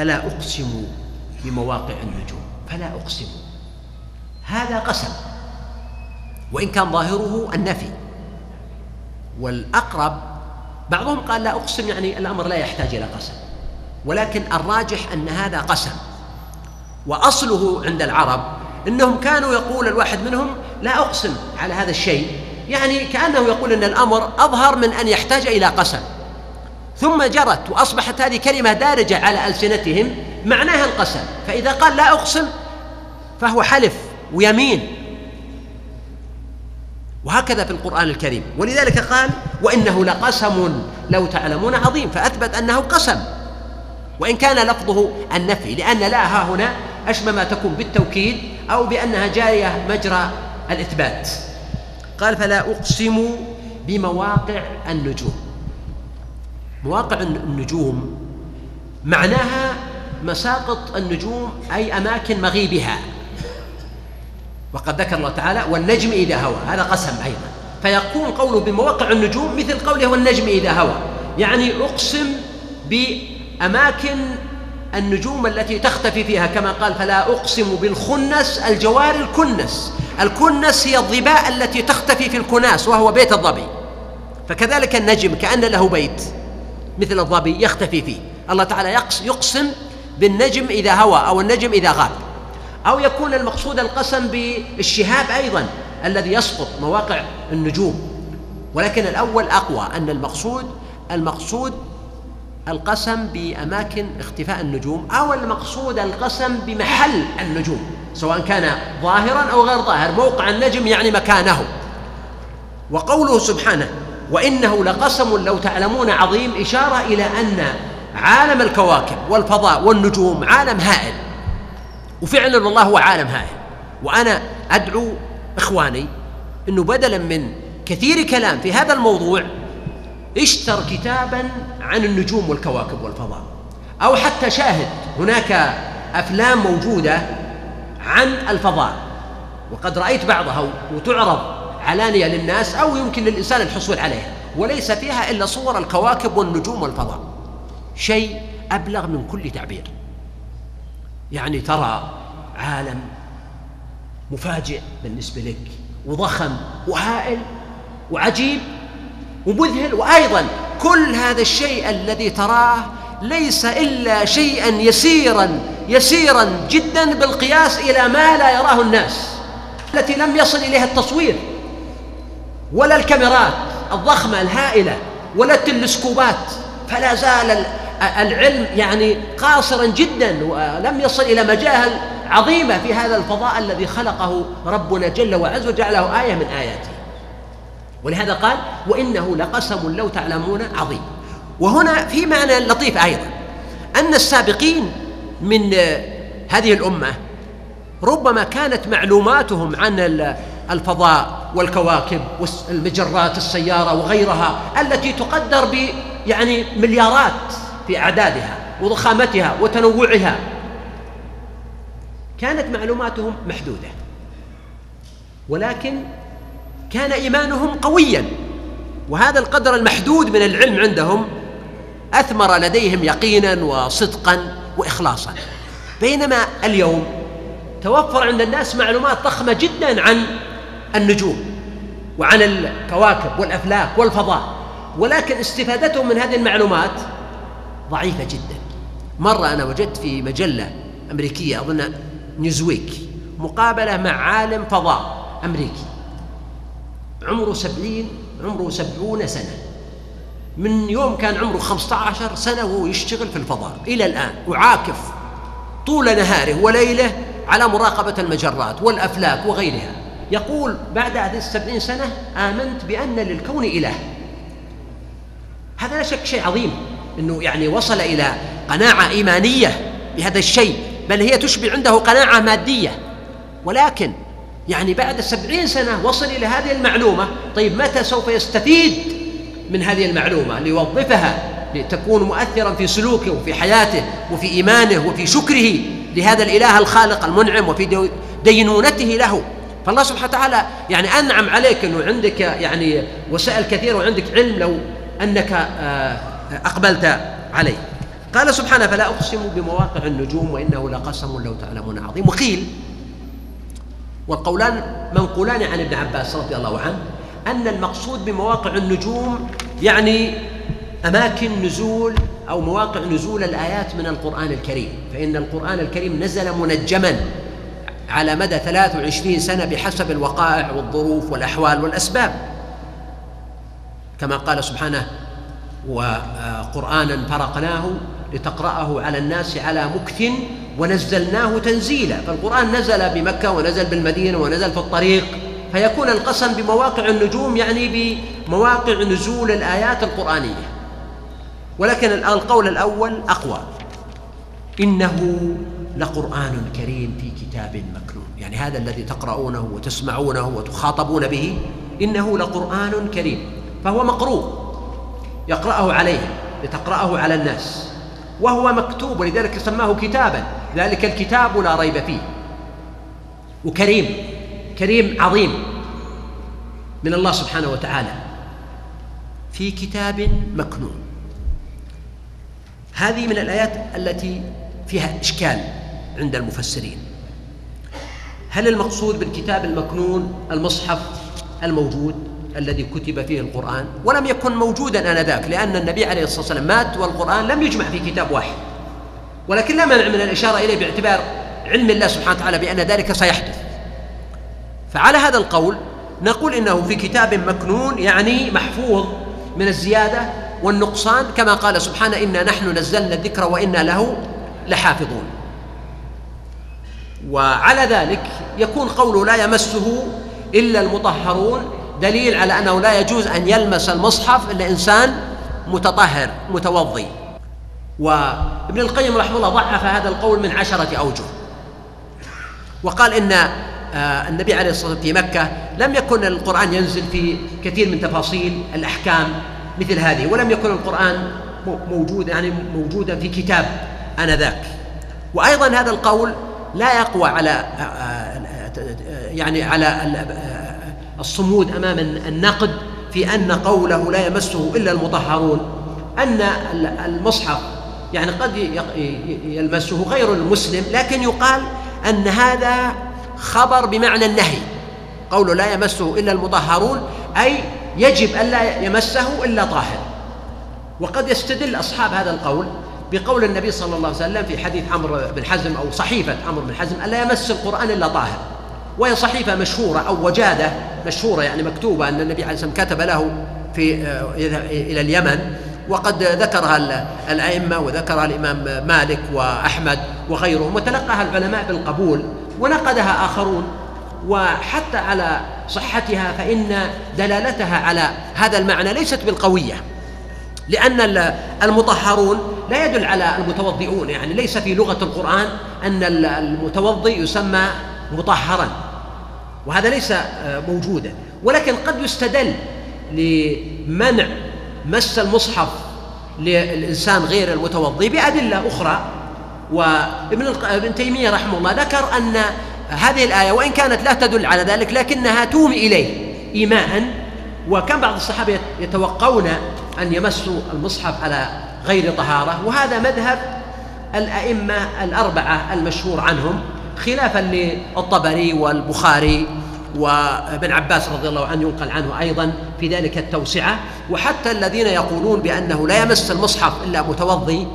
فلا أقسم بمواقع النجوم فلا أقسم. هذا قسم وإن كان ظاهره النفي. والأقرب بعضهم قال لا أقسم يعني الأمر لا يحتاج إلى قسم. ولكن الراجح أن هذا قسم. وأصله عند العرب أنهم كانوا يقول الواحد منهم لا أقسم على هذا الشيء. يعني كأنه يقول أن الأمر أظهر من أن يحتاج إلى قسم. ثم جرت وأصبحت هذه كلمة دارجة على ألسنتهم معناها القسم. فإذا قال لا أقسم فهو حلف ويمين. وهكذا في القرآن الكريم. ولذلك قال وإنه لقسم لو تعلمون عظيم. فأثبت أنه قسم. وإن كان لفظه النفي لأن لا ها هنا أشبه ما تكون بالتوكيد أو بأنها جارية مجرى الإثبات. قال فلا أقسم بمواقع النجوم. مواقع النجوم. معناها مساقط النجوم أي أماكن مغيبها. وقد ذكر الله تعالى والنجم إذا هوى هذا قسم أيضا. فيكون قوله بمواقع النجوم مثل قوله والنجم إذا هوى يعني أقسم بأماكن النجوم التي تختفي فيها. كما قال فلا أقسم بالخنس الجوار الكنس الكنس هي الظباء التي تختفي في الكناس وهو بيت الظبي. فكذلك النجم كأن له بيت. مثل الظبي يختفي فيه. الله تعالى يقسم بالنجم إذا هوى أو النجم إذا غاب. أو يكون المقصود القسم بالشهاب أيضا الذي يسقط مواقع النجوم. ولكن الأول أقوى أن المقصود المقصود القسم بأماكن اختفاء النجوم أو المقصود القسم بمحل النجوم سواء كان ظاهرا أو غير ظاهر. موقع النجم يعني مكانه. وقوله سبحانه وإنه لقسم لو تعلمون عظيم إشارة إلى أن عالم الكواكب والفضاء والنجوم عالم هائل. وفعلا والله هو عالم هائل. وأنا أدعو إخواني إنه بدلا من كثير كلام في هذا الموضوع اشتر كتابا عن النجوم والكواكب والفضاء. أو حتى شاهد هناك أفلام موجودة عن الفضاء. وقد رأيت بعضها وتعرض. علانية للناس أو يمكن للإنسان الحصول عليها وليس فيها إلا صور الكواكب والنجوم والفضاء. شيء أبلغ من كل تعبير. يعني ترى عالم مفاجئ بالنسبة لك وضخم وهائل وعجيب ومذهل وأيضا كل هذا الشيء الذي تراه ليس إلا شيئا يسيرا يسيرا جدا بالقياس إلى ما لا يراه الناس التي لم يصل إليها التصوير. ولا الكاميرات الضخمة الهائلة ولا التلسكوبات. فلا زال العلم يعني قاصرا جدا ولم يصل إلى مجاهل عظيمة في هذا الفضاء الذي خلقه ربنا جل وعز وجعله آية من آياته. ولهذا قال وإنه لقسم لو تعلمون عظيم. وهنا في معنى لطيف أيضا. أن السابقين من هذه الأمة ربما كانت معلوماتهم عن الفضاء والكواكب والمجرات السيارة وغيرها التي تقدر ب يعني مليارات في أعدادها وضخامتها وتنوعها. كانت معلوماتهم محدودة. ولكن كان إيمانهم قويا. وهذا القدر المحدود من العلم عندهم أثمر لديهم يقينا وصدقا وإخلاصا. بينما اليوم توفر عند الناس معلومات ضخمة جدا عن النجوم وعن الكواكب والأفلاك والفضاء ولكن استفادتهم من هذه المعلومات ضعيفة جدا. مرة أنا وجدت في مجلة أمريكية أظن نيوزويك مقابلة مع عالم فضاء أمريكي. عمره سبعين عمره سبعون سنة. من يوم كان عمره خمسة عشر سنة وهو يشتغل في الفضاء. إلى الآن وعاكف طول نهاره وليله على مراقبة المجرات والأفلاك وغيرها. يقول بعد هذه السبعين سنة آمنت بأن للكون إله. هذا لا شك شيء عظيم أنه يعني وصل إلى قناعة إيمانية بهذا الشيء بل هي تشبع عنده قناعة مادية. ولكن يعني بعد سبعين سنة وصل إلى هذه المعلومة طيب متى سوف يستفيد من هذه المعلومة ليوظفها لتكون مؤثرا في سلوكه وفي حياته وفي إيمانه وفي شكره لهذا الإله الخالق المنعم وفي دينونته له؟ فالله سبحانه وتعالى يعني أنعم عليك أنه عندك يعني وسائل كثيرة وعندك علم لو أنك آه، أقبلت عليه. قال سبحانه فلا أقسم بمواقع النجوم وإنه لقسم لو تعلمون عظيم. وقيل والقولان منقولان عن ابن عباس رضي الله عنه أن المقصود بمواقع النجوم يعني أماكن نزول أو مواقع نزول الآيات من القرآن الكريم. فإن القرآن الكريم نزل منجما. على مدى 23 سنة بحسب الوقائع والظروف والأحوال والأسباب. كما قال سبحانه وقرآنا فرقناه لتقرأه على الناس على مكث ونزلناه تنزيلا فالقرآن نزل بمكة ونزل بالمدينة ونزل في الطريق. فيكون القسم بمواقع النجوم يعني بمواقع نزول الآيات القرآنية. ولكن القول الأول أقوى. إنه لقرآن كريم في كتاب مكنون. يعني هذا الذي تقرؤونه وتسمعونه وتخاطبون به إنه لقرآن كريم. فهو مقروء. يقرأه عليه لتقرأه على الناس. وهو مكتوب ولذلك سماه كتابا. ذلك الكتاب لا ريب فيه. وكريم كريم عظيم من الله سبحانه وتعالى. في كتاب مكنون. هذه من الآيات التي فيها إشكال. عند المفسرين. هل المقصود بالكتاب المكنون المصحف الموجود الذي كتب فيه القرآن؟ ولم يكن موجودا آنذاك لأن النبي عليه الصلاة والسلام مات والقرآن لم يجمع في كتاب واحد. ولكن لا مانع من الإشارة إليه باعتبار علم الله سبحانه وتعالى بأن ذلك سيحدث. فعلى هذا القول نقول إنه في كتاب مكنون يعني محفوظ من الزيادة والنقصان كما قال سبحانه إنا نحن نزلنا الذكر وإنا له لحافظون. وعلى ذلك يكون قوله لا يمسه إلا المطهرون دليل على أنه لا يجوز أن يلمس المصحف إلا إنسان متطهر متوضي. وابن القيم رحمه الله ضعف هذا القول من عشرة أوجه. وقال إن آه، النبي عليه الصلاة والسلام في مكة لم يكن القرآن ينزل في كثير من تفاصيل الأحكام مثل هذه ولم يكن القرآن موجود يعني موجودا في كتاب آنذاك. وأيضا هذا القول لا يقوى على آه، آه، يعني على الصمود أمام النقد في أن قوله لا يمسه إلا المطهرون. أن المصحف يعني قد يلمسه غير المسلم لكن يقال أن هذا خبر بمعنى النهي. قوله لا يمسه إلا المطهرون أي يجب الا يمسه إلا طاهر. وقد يستدل أصحاب هذا القول بقول النبي صلى الله عليه وسلم في حديث عمرو بن حزم أو صحيفة عمرو بن حزم ألا يمس القرآن إلا طاهر؟ وهي صحيفة مشهورة أو وجادة مشهورة يعني مكتوبة أن النبي عليه الصلاة والسلام كتب له في آه، إلى اليمن وقد ذكرها الأئمة وذكرها الإمام مالك وأحمد وغيرهم وتلقاها العلماء بالقبول ونقدها آخرون. وحتى على صحتها فإن دلالتها على هذا المعنى ليست بالقوية لأن المطهرون لا يدل على المتوضئون يعني ليس في لغة القرآن أن المتوضئ يسمى مطهرا وهذا ليس آه، موجودا. ولكن قد يستدل لمنع مس المصحف للإنسان غير المتوضي بأدلة أخرى وابن ابن تيمية رحمه الله ذكر أن هذه الآية وإن كانت لا تدل على ذلك لكنها تومي إليه إيماء. وكان بعض الصحابة يتوقون أن يمسوا المصحف على غير طهارة وهذا مذهب الأئمة الأربعة المشهور عنهم خلافا للطبري والبخاري وابن عباس رضي الله عنه ينقل عنه أيضا في ذلك التوسعة وحتى الذين يقولون بأنه لا يمس المصحف إلا متوضي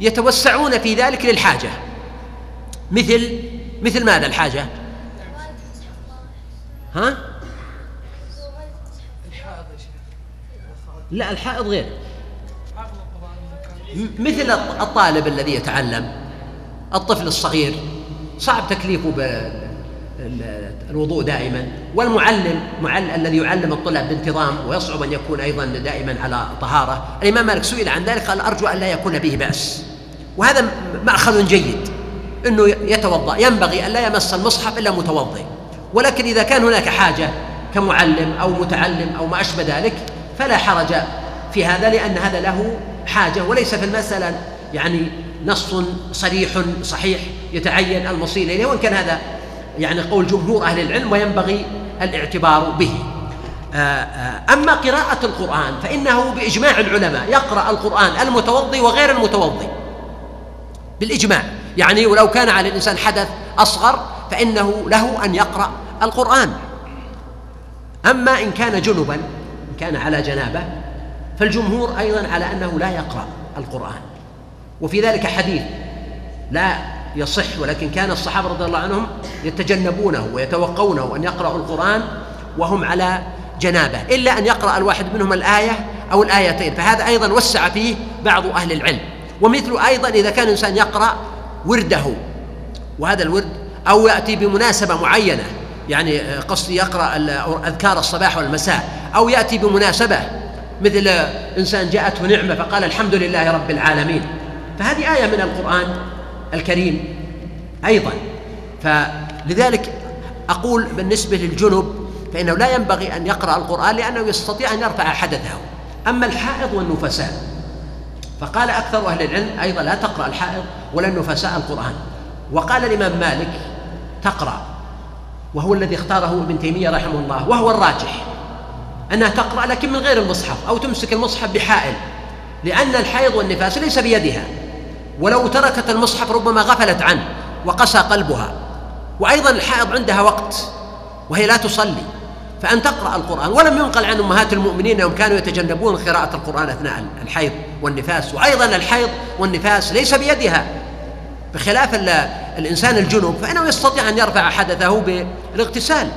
يتوسعون في ذلك للحاجة مثل مثل ماذا الحاجة؟ ها؟ لا الحائض غير مثل الطالب الذي يتعلم الطفل الصغير صعب تكليفه بالوضوء دائما والمعلم معلم الذي يعلم الطلاب بانتظام ويصعب أن يكون أيضا دائما على طهارة. الإمام مالك سئل عن ذلك قال أرجو أن لا يكون به بأس. وهذا مأخذ جيد أنه يتوضأ. ينبغي أن لا يمس المصحف إلا متوضئ. ولكن إذا كان هناك حاجة كمعلم أو متعلم أو ما أشبه ذلك فلا حرج في هذا لأن هذا له حاجة وليس في المسألة يعني نص صريح صحيح يتعين المصير إليه وإن كان هذا يعني قول جمهور أهل العلم وينبغي الاعتبار به. آه، آه، أما قراءة القرآن فإنه بإجماع العلماء يقرأ القرآن المتوضي وغير المتوضي. بالإجماع. يعني ولو كان على الإنسان حدث أصغر فإنه له أن يقرأ القرآن. أما إن كان جنبا إن كان على جنابة فالجمهور أيضا على أنه لا يقرأ القرآن. وفي ذلك حديث لا يصح ولكن كان الصحابة رضي الله عنهم يتجنبونه ويتوقونه أن يقرأوا القرآن وهم على جنابة إلا أن يقرأ الواحد منهم الآية أو الآيتين فهذا أيضا وسع فيه بعض أهل العلم. ومثل أيضا إذا كان الإنسان يقرأ ورده وهذا الورد أو يأتي بمناسبة معينة يعني قصدي يقرأ أذكار الصباح والمساء أو يأتي بمناسبة مثل إنسان جاءته نعمة فقال الحمد لله رب العالمين. فهذه آية من القرآن الكريم أيضا. فلذلك أقول بالنسبة للجنب فإنه لا ينبغي أن يقرأ القرآن لأنه يستطيع أن يرفع حدثه. أما الحائض والنفساء فقال أكثر أهل العلم أيضا لا تقرأ الحائض ولا النفساء القرآن. وقال الإمام مالك تقرأ وهو الذي اختاره ابن تيمية رحمه الله وهو الراجح. أنها تقرأ لكن من غير المصحف أو تمسك المصحف بحائل لأن الحيض والنفاس ليس بيدها. ولو تركت المصحف ربما غفلت عنه وقسى قلبها. وأيضا الحائض عندها وقت وهي لا تصلي فأن تقرأ القرآن. ولم ينقل عن أمهات المؤمنين أنهم كانوا يتجنبون قراءة القرآن أثناء الحيض والنفاس. وأيضا الحيض والنفاس ليس بيدها. بخلاف الإنسان الجنوب فإنه يستطيع أن يرفع حدثه بالاغتسال.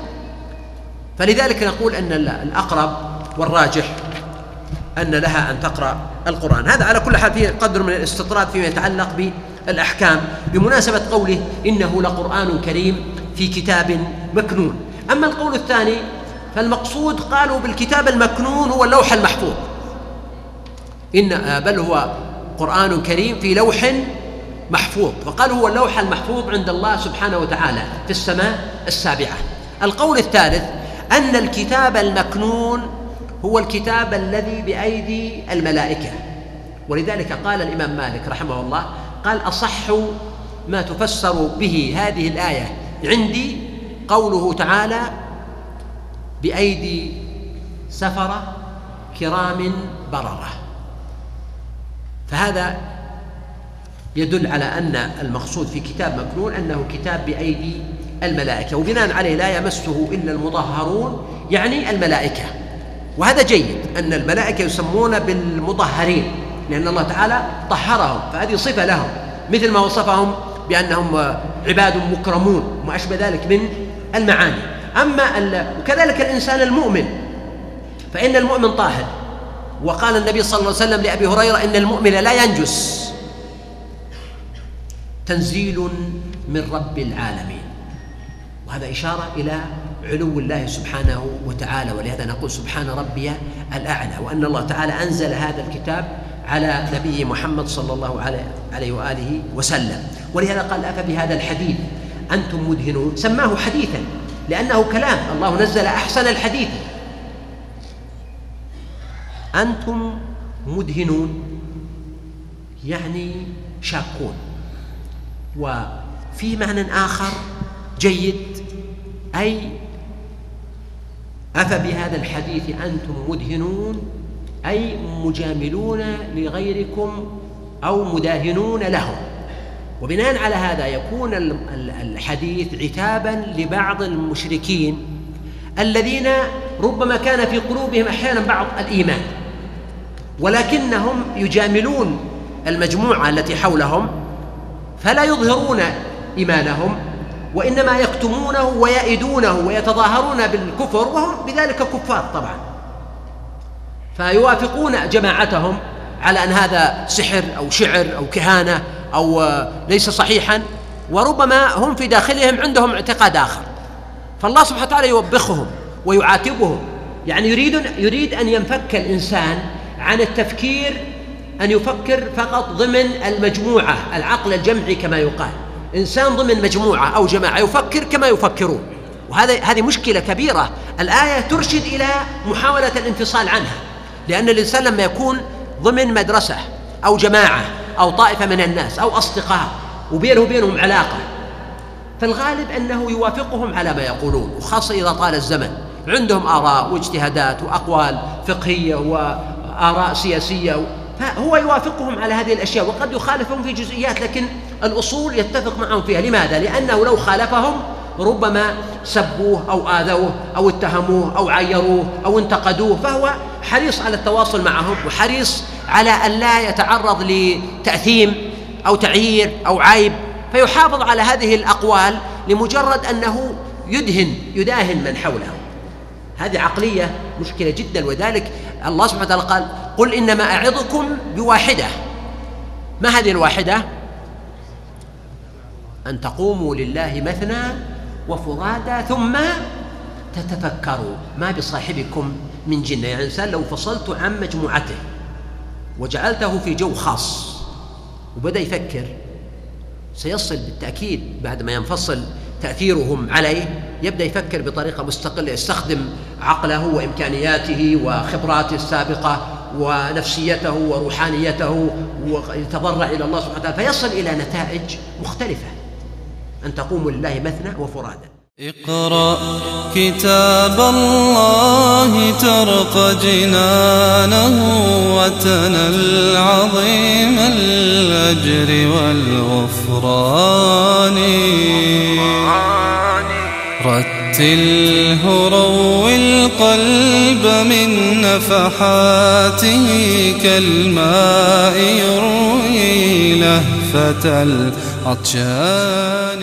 فلذلك نقول أن الأقرب والراجح أن لها أن تقرأ القرآن. هذا على كل حال فيه قدر من الاستطراد فيما يتعلق بالأحكام. بمناسبة قوله إنه لقرآن كريم في كتاب مكنون. أما القول الثاني فالمقصود قالوا بالكتاب المكنون هو اللوح المحفوظ. إن بل هو قرآن كريم في لوح محفوظ. فقالوا هو اللوح المحفوظ عند الله سبحانه وتعالى في السماء السابعة. القول الثالث أن الكتاب المكنون هو الكتاب الذي بأيدي الملائكة. ولذلك قال الإمام مالك رحمه الله قال أصح ما تفسر به هذه الآية عندي قوله تعالى بأيدي سفرة كرام بررة. فهذا يدل على أن المقصود في كتاب مكنون أنه كتاب بأيدي الملائكة. وبناء عليه لا يمسه إلا المطهرون يعني الملائكة. وهذا جيد أن الملائكة يسمون بالمطهرين لأن الله تعالى طهرهم فهذه صفة لهم. مثل ما وصفهم بأنهم عباد مكرمون وما أشبه ذلك من المعاني. أما وكذلك الإنسان المؤمن فإن المؤمن طاهر. وقال النبي صلى الله عليه وسلم لأبي هريرة إن المؤمن لا ينجس. تنزيل من رب العالمين. وهذا إشارة إلى علو الله سبحانه وتعالى ولهذا نقول سبحان ربي الأعلى وأن الله تعالى أنزل هذا الكتاب على نبي محمد صلى الله عليه وآله وسلم. ولهذا قال أفبهذا الحديث؟ أنتم مدهنون. سماه حديثا لأنه كلام. الله نزل أحسن الحديث. أنتم مدهنون يعني شاكون وفي معنى آخر جيد أي أفبهذا الحديث أنتم مدهنون؟ أي مجاملون لغيركم أو مداهنون لهم؟ وبناء على هذا يكون الحديث عتابا لبعض المشركين الذين ربما كان في قلوبهم أحيانا بعض الإيمان ولكنهم يجاملون المجموعة التي حولهم فلا يظهرون إيمانهم وإنما يكتمونه ويئدونه ويتظاهرون بالكفر وهم بذلك كفار طبعا. فيوافقون جماعتهم على أن هذا سحر أو شعر أو كهانة أو ليس صحيحا وربما هم في داخلهم عندهم اعتقاد آخر. فالله سبحانه وتعالى يوبخهم ويعاتبهم. يعني يريد يريد أن ينفك الإنسان عن التفكير أن يفكر فقط ضمن المجموعة العقل الجمعي كما يقال. إنسان ضمن مجموعة أو جماعة يفكر كما يفكرون. وهذا هذه مشكلة كبيرة. الآية ترشد إلى محاولة الانفصال عنها. لأن الإنسان لما يكون ضمن مدرسة أو جماعة أو طائفة من الناس أو أصدقاء وبينه وبينهم علاقة فالغالب أنه يوافقهم على ما يقولون وخاصة إذا طال الزمن. عندهم آراء واجتهادات وأقوال فقهية وآراء سياسية فهو يوافقهم على هذه الأشياء وقد يخالفهم في جزئيات لكن الأصول يتفق معهم فيها لماذا؟ لأنه لو خالفهم ربما سبوه أو آذوه أو اتهموه أو عيروه أو انتقدوه فهو حريص على التواصل معهم وحريص على أن لا يتعرض لتأثيم أو تعيير أو عيب فيحافظ على هذه الأقوال لمجرد أنه يدهن يداهن من حوله هذه عقلية مشكلة جدا وذلك الله سبحانه وتعالى قال قل إنما أعظكم بواحدة. ما هذه الواحدة؟ أن تقوموا لله مثنى وفرادى ثم تتفكروا. ما بصاحبكم من جنة يعني الإنسان لو فصلت عن مجموعته وجعلته في جو خاص وبدأ يفكر سيصل بالتأكيد بعد ما ينفصل تأثيرهم عليه يبدأ يفكر بطريقة مستقلة يستخدم عقله وإمكانياته وخبراته السابقة. ونفسيته وروحانيته ويتضرع إلى الله سبحانه وتعالى فيصل إلى نتائج مختلفة. أن تقوموا لله مثنى وفرادا اقرأ كتاب الله ترق جنانه وتنل عظيم الأجر والغفران. رتله روي القلب من نفحاته كالماء يروي لهفة العطشان.